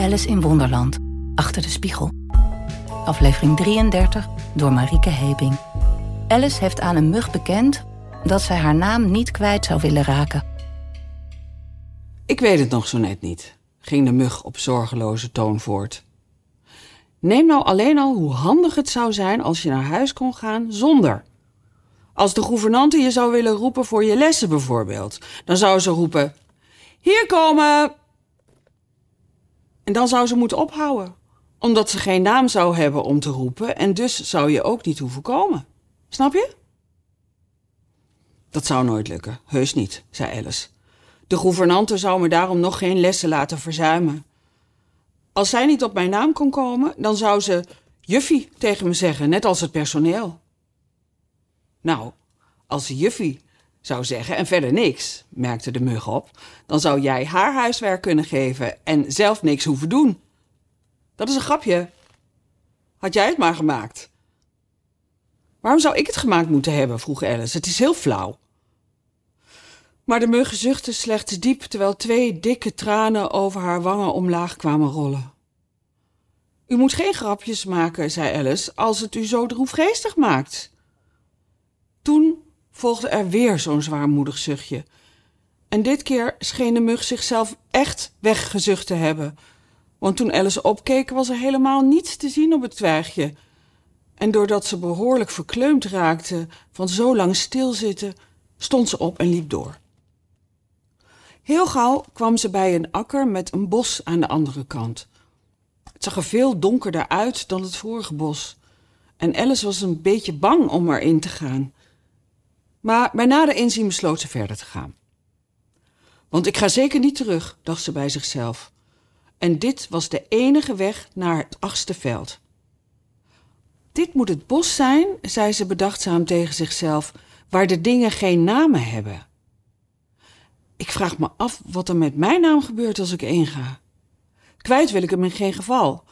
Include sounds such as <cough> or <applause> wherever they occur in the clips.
Alice in Wonderland, Achter de Spiegel. Aflevering 33 door Marieke Hebing. Alice heeft aan een mug bekend dat zij haar naam niet kwijt zou willen raken. Ik weet het nog zo net niet, ging de mug op zorgeloze toon voort. Neem nou alleen al hoe handig het zou zijn als je naar huis kon gaan zonder. Als de gouvernante je zou willen roepen voor je lessen bijvoorbeeld, dan zou ze roepen: Hier komen! En dan zou ze moeten ophouden, omdat ze geen naam zou hebben om te roepen en dus zou je ook niet hoeven komen. Snap je? Dat zou nooit lukken, heus niet, zei Alice. De gouvernante zou me daarom nog geen lessen laten verzuimen. Als zij niet op mijn naam kon komen, dan zou ze juffie tegen me zeggen, net als het personeel. Nou, als juffie zou zeggen en verder niks, merkte de mug op, dan zou jij haar huiswerk kunnen geven en zelf niks hoeven doen. Dat is een grapje. Had jij het maar gemaakt? Waarom zou ik het gemaakt moeten hebben? vroeg Alice. Het is heel flauw. Maar de mug zuchtte slechts diep terwijl twee dikke tranen over haar wangen omlaag kwamen rollen. U moet geen grapjes maken, zei Alice, als het u zo droefgeestig maakt. Toen volgde er weer zo'n zwaarmoedig zuchtje. En dit keer scheen de mug zichzelf echt weggezucht te hebben. Want toen Alice opkeek, was er helemaal niets te zien op het twijgje. En doordat ze behoorlijk verkleumd raakte van zo lang stilzitten, stond ze op en liep door. Heel gauw kwam ze bij een akker met een bos aan de andere kant. Het zag er veel donkerder uit dan het vorige bos. En Alice was een beetje bang om erin te gaan. Maar bij nader inzien besloot ze verder te gaan. Want ik ga zeker niet terug, dacht ze bij zichzelf. En dit was de enige weg naar het achtste veld. Dit moet het bos zijn, zei ze bedachtzaam tegen zichzelf, waar de dingen geen namen hebben. Ik vraag me af wat er met mijn naam gebeurt als ik inga. Kwijt wil ik hem in geen geval,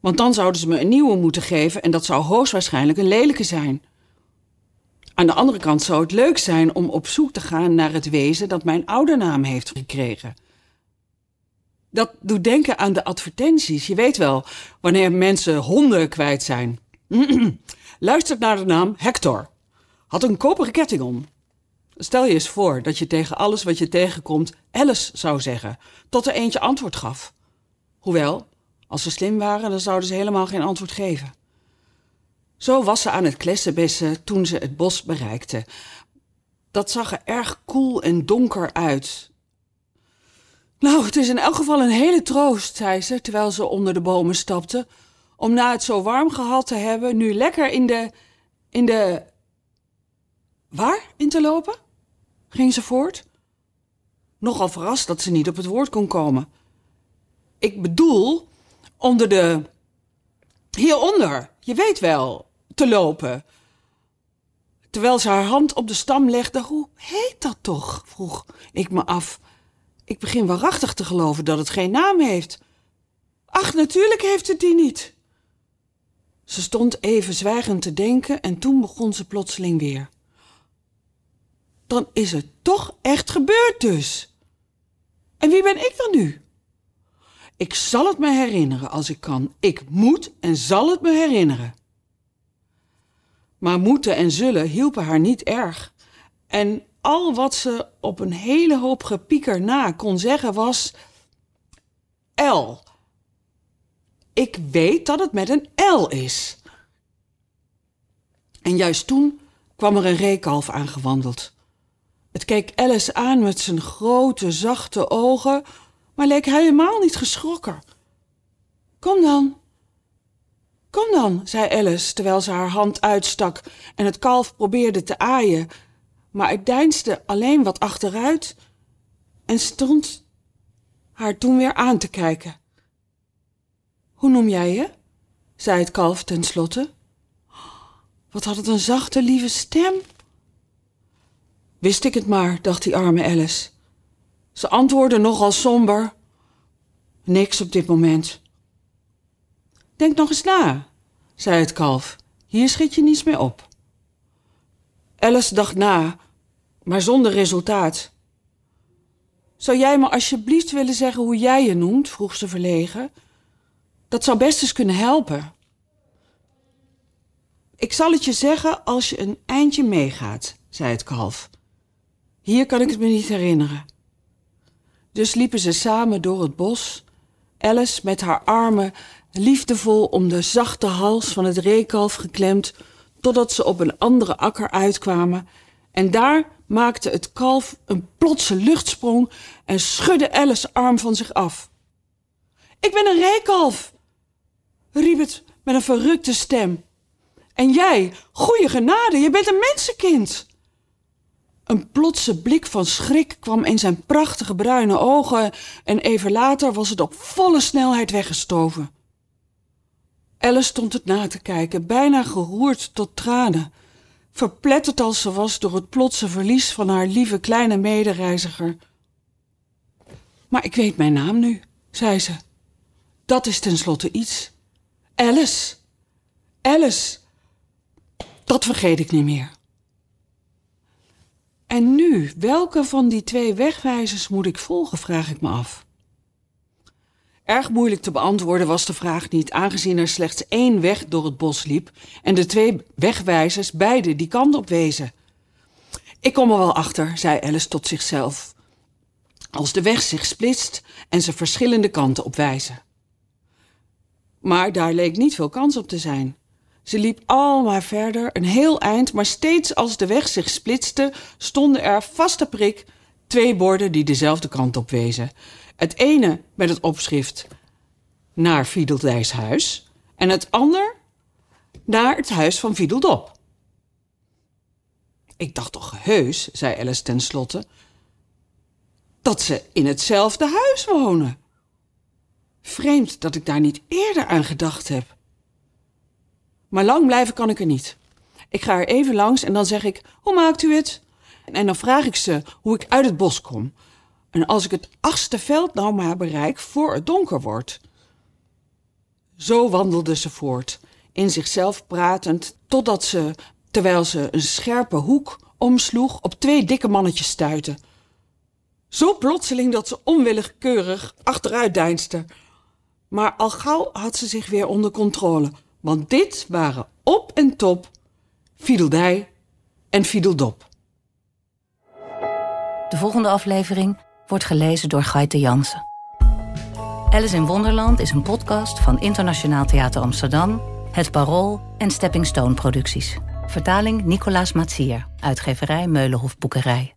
want dan zouden ze me een nieuwe moeten geven en dat zou hoogstwaarschijnlijk een lelijke zijn. Aan de andere kant zou het leuk zijn om op zoek te gaan naar het wezen dat mijn oude naam heeft gekregen. Dat doet denken aan de advertenties. Je weet wel, wanneer mensen honden kwijt zijn. <clears throat> Luistert naar de naam Hector. Had een koperen ketting om. Stel je eens voor dat je tegen alles wat je tegenkomt Alice zou zeggen, tot er eentje antwoord gaf. Hoewel, als ze slim waren, dan zouden ze helemaal geen antwoord geven. Zo was ze aan het klessenbessen toen ze het bos bereikte. Dat zag er erg koel en donker uit. Nou, het is in elk geval een hele troost, zei ze terwijl ze onder de bomen stapte, om na het zo warm gehad te hebben, nu lekker in de. in de. waar in te lopen? ging ze voort. Nogal verrast dat ze niet op het woord kon komen. Ik bedoel, onder de. hieronder, je weet wel, te lopen. Terwijl ze haar hand op de stam legde, hoe heet dat toch? vroeg ik me af. Ik begin waarachtig te geloven dat het geen naam heeft. Ach, natuurlijk heeft het die niet. Ze stond even zwijgend te denken en toen begon ze plotseling weer. Dan is het toch echt gebeurd dus. En wie ben ik dan nu? Ik zal het me herinneren als ik kan. Ik moet en zal het me herinneren. Maar moeten en zullen hielpen haar niet erg. En al wat ze op een hele hoop gepieker na kon zeggen was: L. Ik weet dat het met een L is. En juist toen kwam er een reekalf aangewandeld. Het keek Alice aan met zijn grote, zachte ogen, maar leek helemaal niet geschrokken. Kom dan, Kom dan, zei Alice terwijl ze haar hand uitstak en het kalf probeerde te aaien. Maar het deinsde alleen wat achteruit en stond haar toen weer aan te kijken. Hoe noem jij je? zei het kalf tenslotte. Wat had het een zachte, lieve stem. Wist ik het maar, dacht die arme Alice. Ze antwoordde nogal somber. Niks op dit moment. Denk nog eens na, zei het kalf. Hier schiet je niets meer op. Alice dacht na, maar zonder resultaat. Zou jij me alsjeblieft willen zeggen hoe jij je noemt? vroeg ze verlegen. Dat zou best eens kunnen helpen. Ik zal het je zeggen als je een eindje meegaat, zei het kalf. Hier kan ik het me niet herinneren. Dus liepen ze samen door het bos, Alice met haar armen liefdevol om de zachte hals van het reekalf geklemd, totdat ze op een andere akker uitkwamen. En daar maakte het kalf een plotse luchtsprong en schudde Alice's arm van zich af. Ik ben een reekalf, riep het met een verrukte stem. En jij, goeie genade, je bent een mensenkind. Een plotse blik van schrik kwam in zijn prachtige bruine ogen en even later was het op volle snelheid weggestoven. Alice stond het na te kijken, bijna geroerd tot tranen, verpletterd als ze was door het plotse verlies van haar lieve kleine medereiziger. Maar ik weet mijn naam nu, zei ze. Dat is tenslotte iets. Alice. Alice. Dat vergeet ik niet meer. En nu, welke van die twee wegwijzers moet ik volgen, vraag ik me af. Erg moeilijk te beantwoorden was de vraag niet, aangezien er slechts één weg door het bos liep en de twee wegwijzers beide die kant op wezen. Ik kom er wel achter, zei Alice tot zichzelf, als de weg zich splitst en ze verschillende kanten op wijzen. Maar daar leek niet veel kans op te zijn. Ze liep al maar verder, een heel eind, maar steeds als de weg zich splitste, stonden er vaste prik twee borden die dezelfde kant op wezen. Het ene met het opschrift naar Fiedeldijs huis en het ander naar het huis van Fiedeldop. Ik dacht toch heus, zei Alice tenslotte, dat ze in hetzelfde huis wonen. Vreemd dat ik daar niet eerder aan gedacht heb. Maar lang blijven kan ik er niet. Ik ga er even langs en dan zeg ik: Hoe maakt u het? En dan vraag ik ze hoe ik uit het bos kom. En als ik het achtste veld nou maar bereik voor het donker wordt. Zo wandelde ze voort, in zichzelf pratend, totdat ze, terwijl ze een scherpe hoek omsloeg, op twee dikke mannetjes stuitte. Zo plotseling dat ze onwillekeurig achteruit deinsde. Maar al gauw had ze zich weer onder controle, want dit waren op en top Fiedeldij en Fiedeldop. De volgende aflevering wordt gelezen door Gaite Jansen. Alice in Wonderland is een podcast van Internationaal Theater Amsterdam, Het Parool en Stepping Stone Producties. Vertaling Nicolaas Matsier, uitgeverij Meulenhof Boekerij.